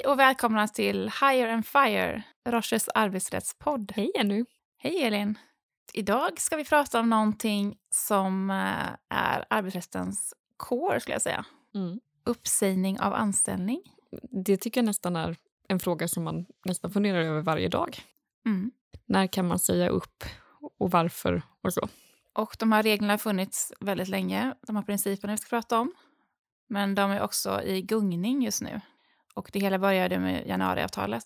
Hej och välkomna till Hire and Fire, Roches arbetsrättspodd. Hej Jenny! Hej Elin! Idag ska vi prata om någonting som eh, är arbetsrättens core, skulle jag säga. Mm. Uppsägning av anställning. Det tycker jag nästan är en fråga som man nästan funderar över varje dag. Mm. När kan man säga upp och varför och så? Och de här reglerna har funnits väldigt länge, de här principerna vi ska prata om. Men de är också i gungning just nu. Och det hela började med januariavtalet.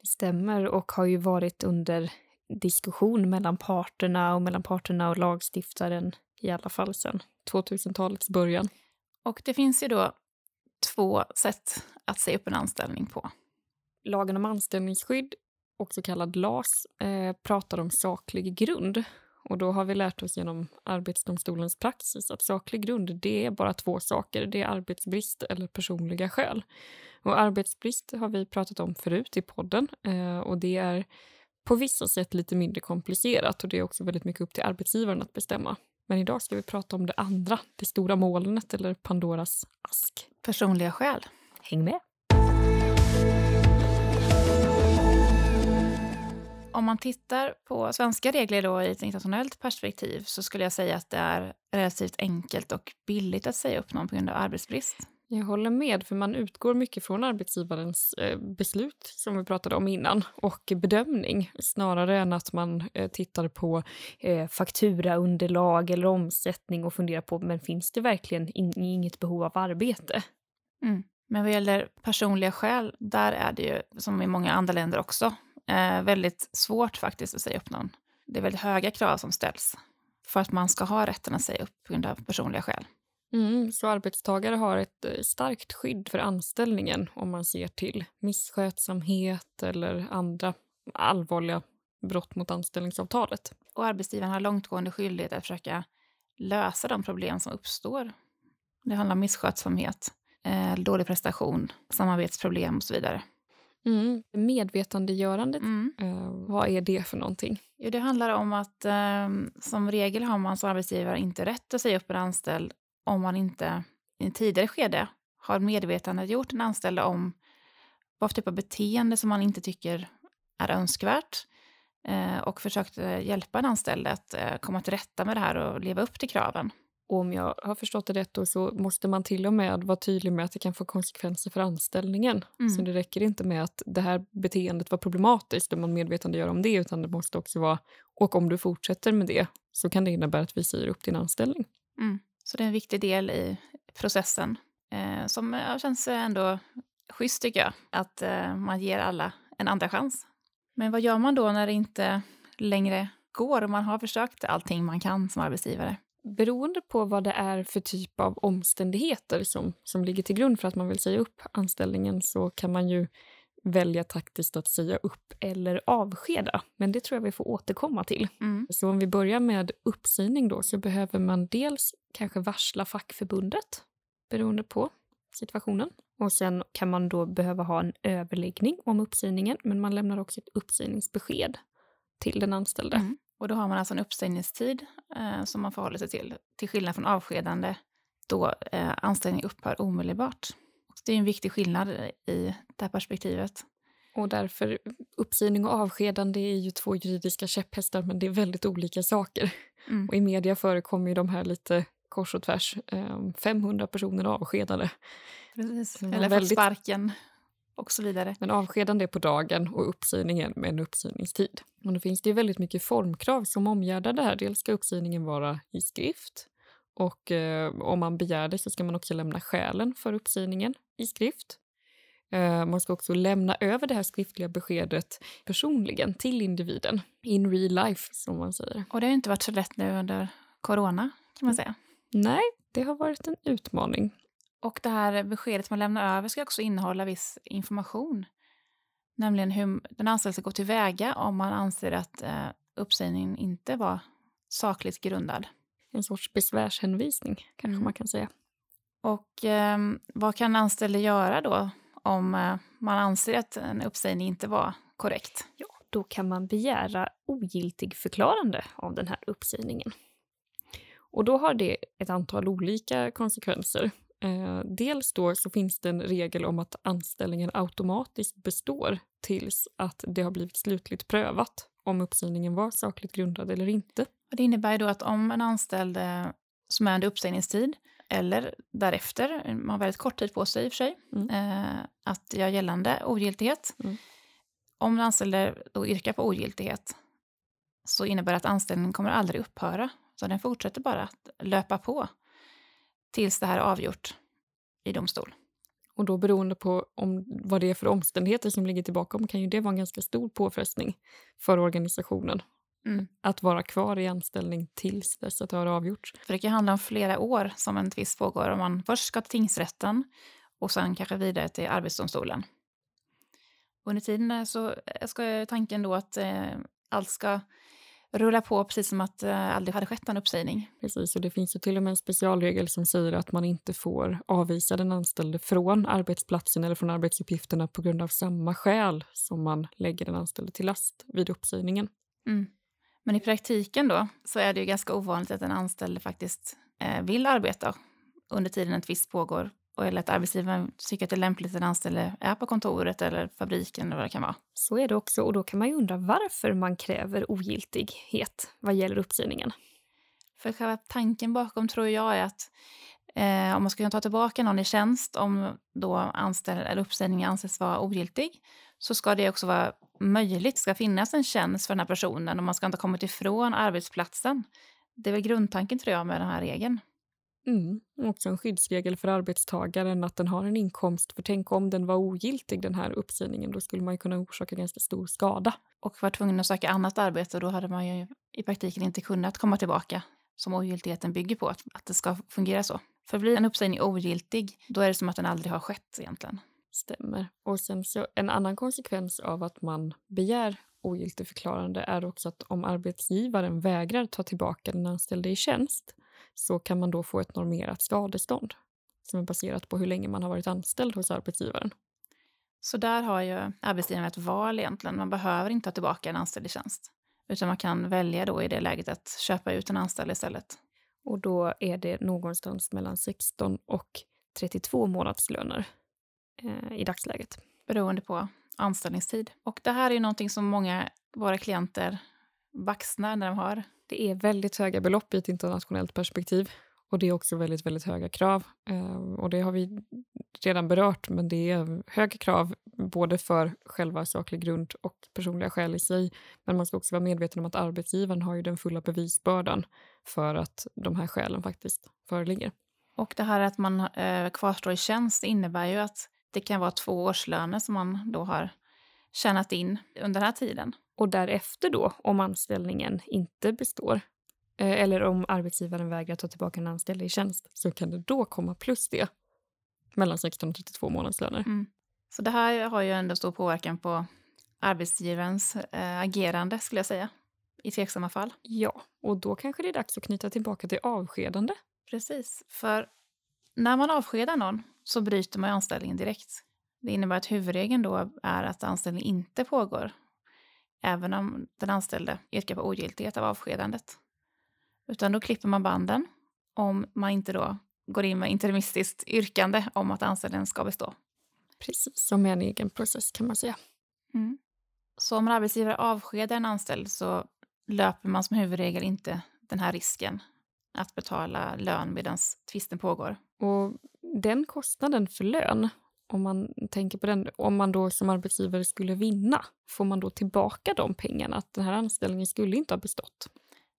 Det stämmer och har ju varit under diskussion mellan parterna och mellan parterna och lagstiftaren i alla fall sedan 2000-talets början. Och det finns ju då två sätt att säga upp en anställning på. Lagen om anställningsskydd, också kallad LAS, eh, pratar om saklig grund. Och då har vi lärt oss genom Arbetsdomstolens praxis att saklig grund det är bara två saker. Det är arbetsbrist eller personliga skäl. Och arbetsbrist har vi pratat om förut i podden eh, och det är på vissa sätt lite mindre komplicerat och det är också väldigt mycket upp till arbetsgivaren att bestämma. Men idag ska vi prata om det andra, det stora molnet eller Pandoras ask. Personliga skäl. Häng med! Om man tittar på svenska regler då i ett internationellt perspektiv så skulle jag säga att det är relativt enkelt och billigt att säga upp någon på grund av arbetsbrist. Jag håller med, för man utgår mycket från arbetsgivarens eh, beslut som vi pratade om innan och bedömning snarare än att man eh, tittar på eh, fakturaunderlag eller omsättning och funderar på men finns det verkligen in, inget behov av arbete? Mm. Men vad gäller personliga skäl, där är det ju som i många andra länder också eh, väldigt svårt faktiskt att säga upp någon. Det är väldigt höga krav som ställs för att man ska ha rätten att säga upp på grund av personliga skäl. Mm, så arbetstagare har ett eh, starkt skydd för anställningen om man ser till misskötsamhet eller andra allvarliga brott mot anställningsavtalet. Och arbetsgivaren har långtgående skyldighet att försöka lösa de problem som uppstår. Det handlar om misskötsamhet, eh, dålig prestation, samarbetsproblem och så vidare. Mm. Medvetandegörandet, Mm. eh, vad är det för någonting? Jo, det handlar om att eh, som regel har man som arbetsgivare inte rätt att säga upp en anställd om man inte i en tidigare skede har medvetandegjort en anställd om vad för typ av beteende som man inte tycker är önskvärt eh, och försökt eh, hjälpa en anställd att eh, komma till rätta med det här och leva upp till kraven. Och om jag har förstått det rätt då, så måste man till och med vara tydlig med att det kan få konsekvenser för anställningen. Mm. Så det räcker inte med att det här beteendet var problematiskt och man medvetandegör om det utan det måste också vara och om du fortsätter med det så kan det innebära att vi säger upp din anställning. Mm. Så det är en viktig del i processen eh, som känns ändå schysst tycker jag. Att eh, man ger alla en andra chans. Men vad gör man då när det inte längre går och man har försökt allting man kan som arbetsgivare? Beroende på vad det är för typ av omständigheter som, som ligger till grund för att man vill säga upp anställningen så kan man ju välja taktiskt att säga upp eller avskeda. Men det tror jag vi får återkomma till. Mm. Så om vi börjar med uppsägning då så behöver man dels kanske varsla fackförbundet beroende på situationen. Och sen kan man då behöva ha en överläggning om uppsägningen men man lämnar också ett uppsägningsbesked till den anställde. Mm. Och då har man alltså en uppsägningstid eh, som man förhåller sig till, till skillnad från avskedande då eh, anställning upphör omedelbart. Och det är en viktig skillnad i det här perspektivet. Och därför, uppsägning och avskedande är ju två juridiska käpphästar men det är väldigt olika saker. Mm. Och i media förekommer ju de här lite kors och tvärs. Eh, 500 personer avskedade. Precis. Eller väldigt- fått sparken och så vidare. Men avskedande är på dagen och uppsägningen med en uppsägningstid. Och då finns det ju väldigt mycket formkrav som omgärdar det här. Dels ska uppsägningen vara i skrift och eh, om man begär det så ska man också lämna skälen för uppsägningen i skrift. Eh, man ska också lämna över det här skriftliga beskedet personligen till individen. In real life, som man säger. Och det har inte varit så lätt nu under corona kan man säga. Nej, det har varit en utmaning. Och det här beskedet man lämnar över ska också innehålla viss information. Nämligen hur den anställde ska gå tillväga om man anser att eh, uppsägningen inte var sakligt grundad. En sorts besvärshänvisning, kanske Mm. man kan säga. Och eh, vad kan anställde göra då om eh, man anser att en uppsägning inte var korrekt? Ja, då kan man begära ogiltig förklarande av den här uppsägningen. Och då har det ett antal olika konsekvenser. Eh, dels då så finns det en regel om att anställningen automatiskt består tills att det har blivit slutligt prövat om uppsägningen var sakligt grundad eller inte. Det innebär då att om en anställd eh, som är under uppsägningstid eller därefter, man har väldigt kort tid på sig i och för sig, mm. eh, att göra gällande ogiltighet. Mm. Om den anställde då yrkar på ogiltighet så innebär det att anställningen kommer aldrig upphöra. Så den fortsätter bara att löpa på tills det här är avgjort i domstol. Och då beroende på om, vad det är för omständigheter som ligger tillbaka kan ju det vara en ganska stor påfrestning för organisationen. Mm. Att vara kvar i anställning tills dess att det har avgjorts. För det kan handla om flera år som en tvist pågår. Om man först ska till tingsrätten och sen kanske vidare till Arbetsdomstolen. Under tiden så ska tanken då att eh, allt ska rulla på precis som att det eh, aldrig hade skett en uppsägning. Precis, och det finns ju till och med en specialregel som säger att man inte får avvisa den anställde från arbetsplatsen eller från arbetsuppgifterna på grund av samma skäl som man lägger den anställde till last vid uppsägningen. Mm. Men i praktiken då så är det ju ganska ovanligt att en anställd faktiskt eh, vill arbeta under tiden en tvist pågår eller att arbetsgivaren tycker att det är lämpligt att den anställde är på kontoret eller fabriken eller vad det kan vara. Så är det också och då kan man ju undra varför man kräver ogiltighet vad gäller uppsägningen. För själva tanken bakom tror jag är att eh, om man ska kunna ta tillbaka någon i tjänst om då anställ, eller uppsägningen anses vara ogiltig så ska det också vara möjligt. Ska finnas en tjänst för den här personen och man ska inte ha kommit ifrån arbetsplatsen. Det är väl grundtanken tror jag med den här regeln. Mm. Också en skyddsregel för arbetstagaren att den har en inkomst. För tänk om den var ogiltig den här uppsägningen, då skulle man ju kunna orsaka ganska stor skada. Och var tvungen att söka annat arbete då hade man ju i praktiken inte kunnat komma tillbaka som ogiltigheten bygger på, att, att det ska fungera så. För blir en uppsägning ogiltig, då är det som att den aldrig har skett egentligen. Stämmer. Och sen så en annan konsekvens av att man begär ogiltigförklarande är också att om arbetsgivaren vägrar ta tillbaka den anställde i tjänst så kan man då få ett normerat skadestånd som är baserat på hur länge man har varit anställd hos arbetsgivaren. Så där har ju arbetsgivaren ett val egentligen. Man behöver inte ta tillbaka en anställd i tjänst. Utan man kan välja då i det läget att köpa ut en anställd istället. Och då är det någonstans mellan 16 och 32 månadslöner eh, i dagsläget. Beroende på anställningstid. Och det här är ju någonting som många våra klienter baxnar när de har. Det är väldigt höga belopp i ett internationellt perspektiv. Och det är också väldigt, väldigt höga krav. Eh, och det har vi redan berört, men det är höga krav både för själva saklig grund och personliga skäl i sig. Men man ska också vara medveten om att arbetsgivaren har ju den fulla bevisbördan för att de här skälen faktiskt föreligger. Och det här att man eh, kvarstår i tjänst innebär ju att det kan vara två årslöner som man då har tjänat in under den här tiden. Och därefter då, om anställningen inte består eh, eller om arbetsgivaren vägrar ta tillbaka en anställd i tjänst så kan det då komma plus det mellan 16 och 32 månadslöner. Mm. Så det här har ju ändå stor påverkan på arbetsgivarens äh, agerande skulle jag säga i tveksamma fall. Ja, och då kanske det är dags att knyta tillbaka till avskedande. Precis, för när man avskedar någon så bryter man anställningen direkt. Det innebär att huvudregeln då är att anställningen inte pågår även om den anställde yrkar på ogiltighet av avskedandet. Utan då klipper man banden om man inte då går in med interimistiskt yrkande om att anställningen ska bestå. Precis, som en egen process kan man säga. Mm. Så om en arbetsgivare avskedar en anställd så löper man som huvudregel inte den här risken att betala lön medan tvisten pågår. Och den kostnaden för lön, om man tänker på den, om man då som arbetsgivare skulle vinna, får man då tillbaka de pengarna? Att den här anställningen skulle inte ha bestått?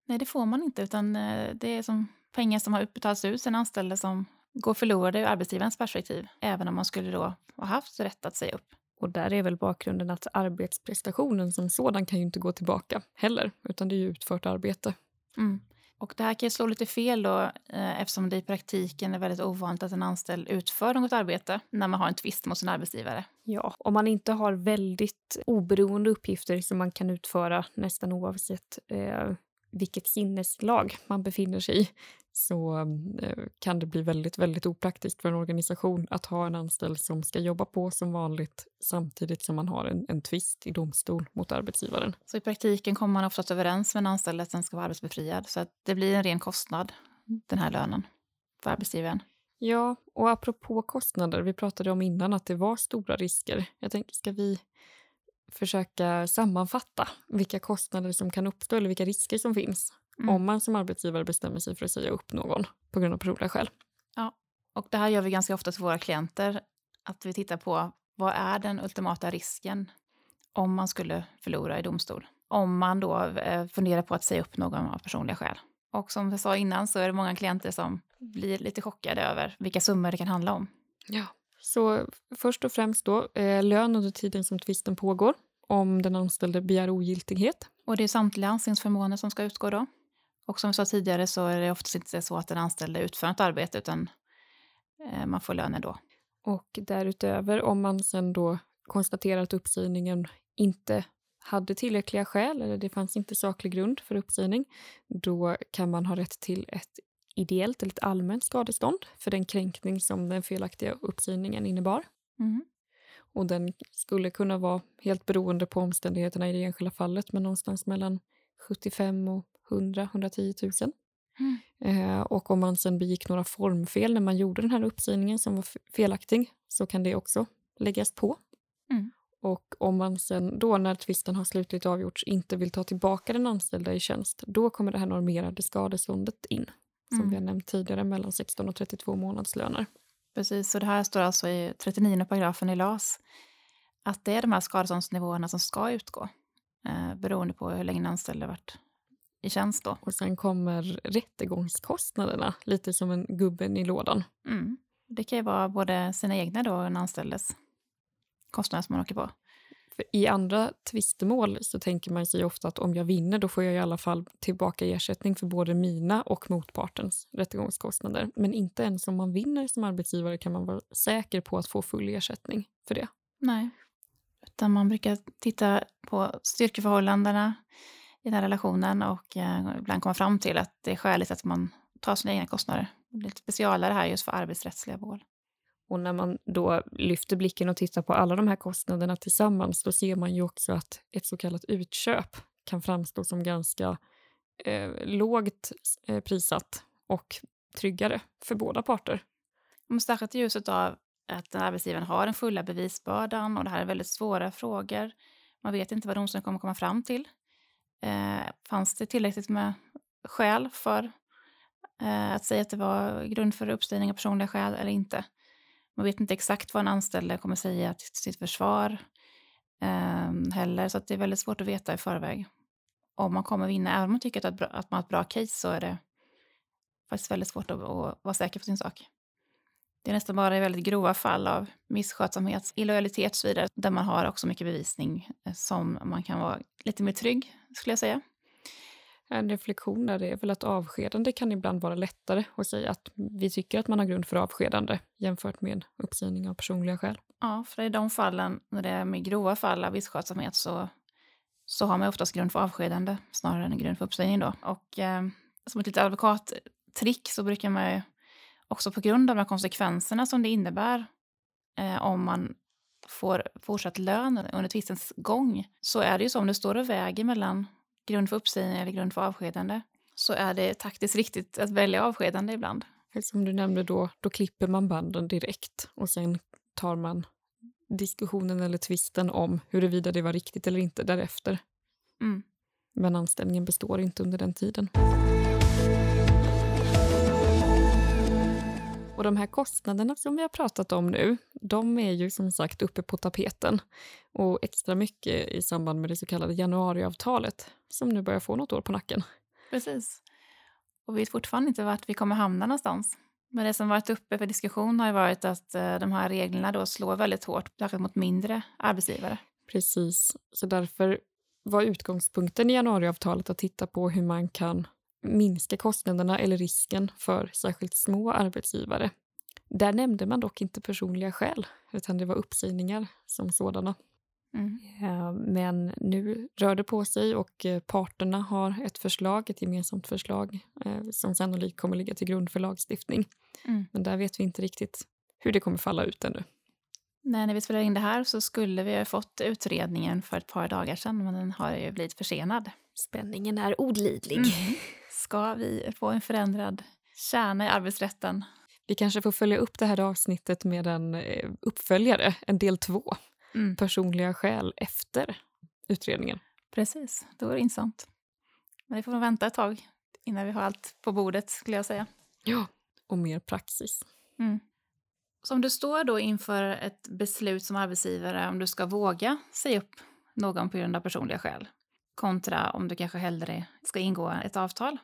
Nej, det får man inte, utan eh, det är som pengar som har utbetalats ut till en anställd som går förlorade ur arbetsgivarens perspektiv, även om man skulle då ha haft rätt att säga upp. Och där är väl bakgrunden att arbetsprestationen som sådan kan ju inte gå tillbaka heller, utan det är ju utfört arbete. Mm. Och det här kan ju slå lite fel då eh, eftersom det i praktiken är väldigt ovanligt att en anställd utför något arbete när man har en tvist mot sin arbetsgivare. Ja, om man inte har väldigt oberoende uppgifter som man kan utföra nästan oavsett eh, vilket sinneslag man befinner sig i så eh, kan det bli väldigt, väldigt opraktiskt för en organisation att ha en anställd som ska jobba på som vanligt samtidigt som man har en, en tvist i domstol mot arbetsgivaren. Så i praktiken kommer man oftast överens med en anställd att den ska vara arbetsbefriad så att det blir en ren kostnad, den här lönen, för arbetsgivaren. Ja, och apropå kostnader, vi pratade om innan att det var stora risker. Jag tänker, ska vi försöka sammanfatta vilka kostnader som kan uppstå eller vilka risker som finns Mm. om man som arbetsgivare bestämmer sig för att säga upp någon på grund av personliga skäl? Och det här gör vi ganska ofta till våra klienter. Att vi tittar på vad är den ultimata risken om man skulle förlora i domstol. Om man då eh, funderar på att säga upp någon av personliga skäl. Och som jag sa innan så är det många klienter som blir lite chockade över vilka summor det kan handla om. Ja. Så först och främst då, eh, lön under tiden som tvisten pågår om den anställde begär ogiltighet. Och det är samtliga anställningsförmåner som ska utgå då. Och som vi sa tidigare så är det oftast inte så att den anställde utför ett arbete utan eh, man får lönen då. Och därutöver, om man sen då konstaterar att uppsägningen inte hade tillräckliga skäl eller det fanns inte saklig grund för uppsägning, då kan man ha rätt till ett ideellt eller ett allmänt skadestånd för den kränkning som den felaktiga uppsägningen innebar. Mm. Och den skulle kunna vara helt beroende på omständigheterna i det enskilda fallet, men någonstans mellan 75 och 100-110 000. Mm. Eh, och om man sen begick några formfel när man gjorde den här uppsägningen som var felaktig så kan det också läggas på. Mm. Och om man sen då när tvisten har slutligt avgjorts inte vill ta tillbaka den anställda i tjänst, då kommer det här normerade skadeståndet in. Som Mm. vi har nämnt tidigare, mellan 16 och 32 månadslöner. Precis, så det här står alltså i 39 paragrafen i LAS att det är de här skadeståndsnivåerna som ska utgå eh, beroende på hur länge den anställde varit i tjänst då. Och sen kommer rättegångskostnaderna, lite som en gubben i lådan. Mm. Det kan ju vara både sina egna då och den anställdes kostnader som man åker på. För I andra tvistemål så tänker man sig ofta att om jag vinner då får jag i alla fall tillbaka ersättning för både mina och motpartens rättegångskostnader. Men inte ens om man vinner som arbetsgivare kan man vara säker på att få full ersättning för det. Nej. Utan man brukar titta på styrkeförhållandena i den här relationen och eh, ibland komma fram till att det är skäligt att man tar sina egna kostnader. Det är lite specialare här just för arbetsrättsliga mål. Och när man då lyfter blicken och tittar på alla de här kostnaderna tillsammans då ser man ju också att ett så kallat utköp kan framstå som ganska eh, lågt eh, prissatt och tryggare för båda parter. Men särskilt i ljuset av att arbetsgivaren har den fulla bevisbördan och det här är väldigt svåra frågor. Man vet inte vad domstolen kommer komma fram till. Eh, fanns det tillräckligt med skäl för eh, att säga att det var grund för uppsägning av personliga skäl eller inte? Man vet inte exakt vad en anställd kommer säga till sitt försvar eh, heller, så att det är väldigt svårt att veta i förväg om man kommer vinna. Även om man tycker att, att man har ett bra case så är det faktiskt väldigt svårt att, att vara säker på sin sak. Det är nästan bara i väldigt grova fall av misskötsamhet, illojalitet och så vidare, där man har också mycket bevisning eh, som man kan vara lite mer trygg, skulle jag säga. En reflektion där är väl att avskedande kan ibland vara lättare att säga att vi tycker att man har grund för avskedande jämfört med uppsägning av personliga skäl. Ja, för i de fallen, när det är med grova fall av misskötsamhet så, så har man oftast grund för avskedande snarare än grund för uppsägning då. Och eh, som ett litet advokattrick så brukar man ju också på grund av de konsekvenserna som det innebär eh, om man får fortsatt lön under tvistens gång så är det ju så om det står och väger mellan grund för uppsägning eller grund för avskedande så är det taktiskt riktigt att välja avskedande ibland. Som du nämnde då, då klipper man banden direkt och sen tar man diskussionen eller tvisten om huruvida det var riktigt eller inte därefter. Mm. Men anställningen består inte under den tiden. Och de här kostnaderna som vi har pratat om nu, de är ju som sagt uppe på tapeten. Och extra mycket i samband med det så kallade januariavtalet som nu börjar få något år på nacken. Precis. Och vi vet fortfarande inte vart vi kommer hamna någonstans. Men det som varit uppe för diskussion har ju varit att eh, de här reglerna då slår väldigt hårt, särskilt mot mindre arbetsgivare. Precis, så därför var utgångspunkten i januariavtalet att titta på hur man kan minska kostnaderna eller risken för särskilt små arbetsgivare. Där nämnde man dock inte personliga skäl, utan det var uppsägningar som sådana. Mm. Men nu rör det på sig och eh, parterna har ett förslag, ett gemensamt förslag eh, som sannolikt kommer ligga till grund för lagstiftning. Mm. Men där vet vi inte riktigt hur det kommer falla ut ännu. Nej, när vi spelar in det här så skulle vi ha fått utredningen för ett par dagar sedan, men den har ju blivit försenad. Spänningen är olidlig. Ska vi få en förändrad kärna i arbetsrätten? Vi kanske får följa upp det här avsnittet med en eh, uppföljare, en del två. Mm. Personliga skäl efter utredningen. Precis, det vore intressant. Men vi får nog vänta ett tag innan vi har allt på bordet skulle jag säga. Ja, och mer praxis. Mm. Så om du står då inför ett beslut som arbetsgivare om du ska våga säga upp någon på grund av personliga skäl kontra om du kanske hellre ska ingå ett avtal.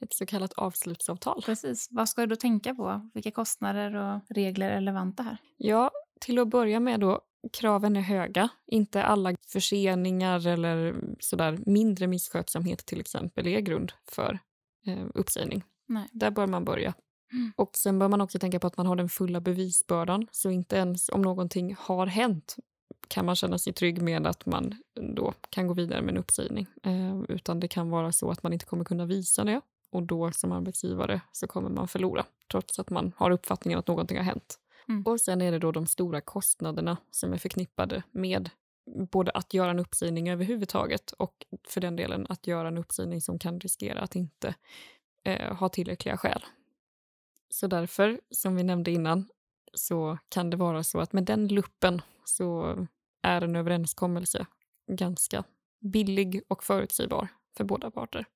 Ett så kallat avslutsavtal. Precis. Vad ska du då tänka på? Vilka kostnader och regler är relevanta här? Ja, till att börja med då, kraven är höga. Inte alla förseningar eller sådär mindre misskötsamhet till exempel är grund för eh, uppsägning. Nej. Där bör man börja. Mm. Och sen bör man också tänka på att man har den fulla bevisbördan. Så inte ens om någonting har hänt kan man känna sig trygg med att man då kan gå vidare med en uppsägning. Eh, utan det kan vara så att man inte kommer kunna visa det och då som arbetsgivare så kommer man förlora trots att man har uppfattningen att någonting har hänt. Mm. Och sen är det då de stora kostnaderna som är förknippade med både att göra en uppsägning överhuvudtaget och för den delen att göra en uppsägning som kan riskera att inte eh, ha tillräckliga skäl. Så därför, som vi nämnde innan, så kan det vara så att med den luppen så är en överenskommelse ganska billig och förutsägbar för båda parter.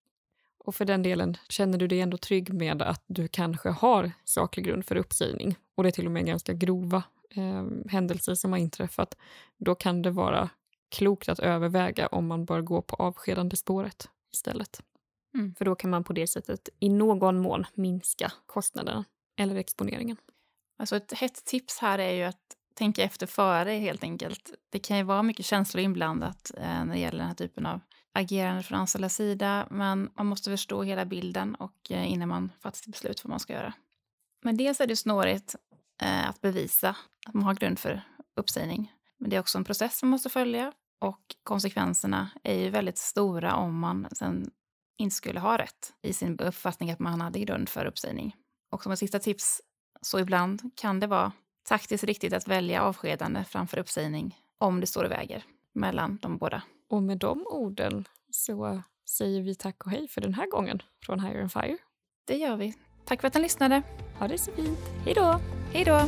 Och för den delen, känner du dig ändå trygg med att du kanske har saklig grund för uppsägning och det är till och med ganska grova eh, händelser som har inträffat, då kan det vara klokt att överväga om man bör gå på avskedande spåret istället. Mm. För då kan man på det sättet i någon mån minska kostnaderna eller exponeringen. Alltså ett hett tips här är ju att tänka efter före helt enkelt. Det kan ju vara mycket känslor inblandat eh, när det gäller den här typen av agerande från anställdas sida, men man måste förstå hela bilden och eh, innan man fattar sitt beslut vad man ska göra. Men dels är det snårigt eh, att bevisa att man har grund för uppsägning, men det är också en process man måste följa och konsekvenserna är ju väldigt stora om man sen inte skulle ha rätt i sin uppfattning att man hade grund för uppsägning. Och som ett sista tips, så ibland kan det vara taktiskt riktigt att välja avskedande framför uppsägning om det står och väger mellan de båda. Och med de orden så säger vi tack och hej för den här gången från Higher and Fire. Det gör vi. Tack för att ni lyssnade. Ha det så fint. Hej då! Hej då!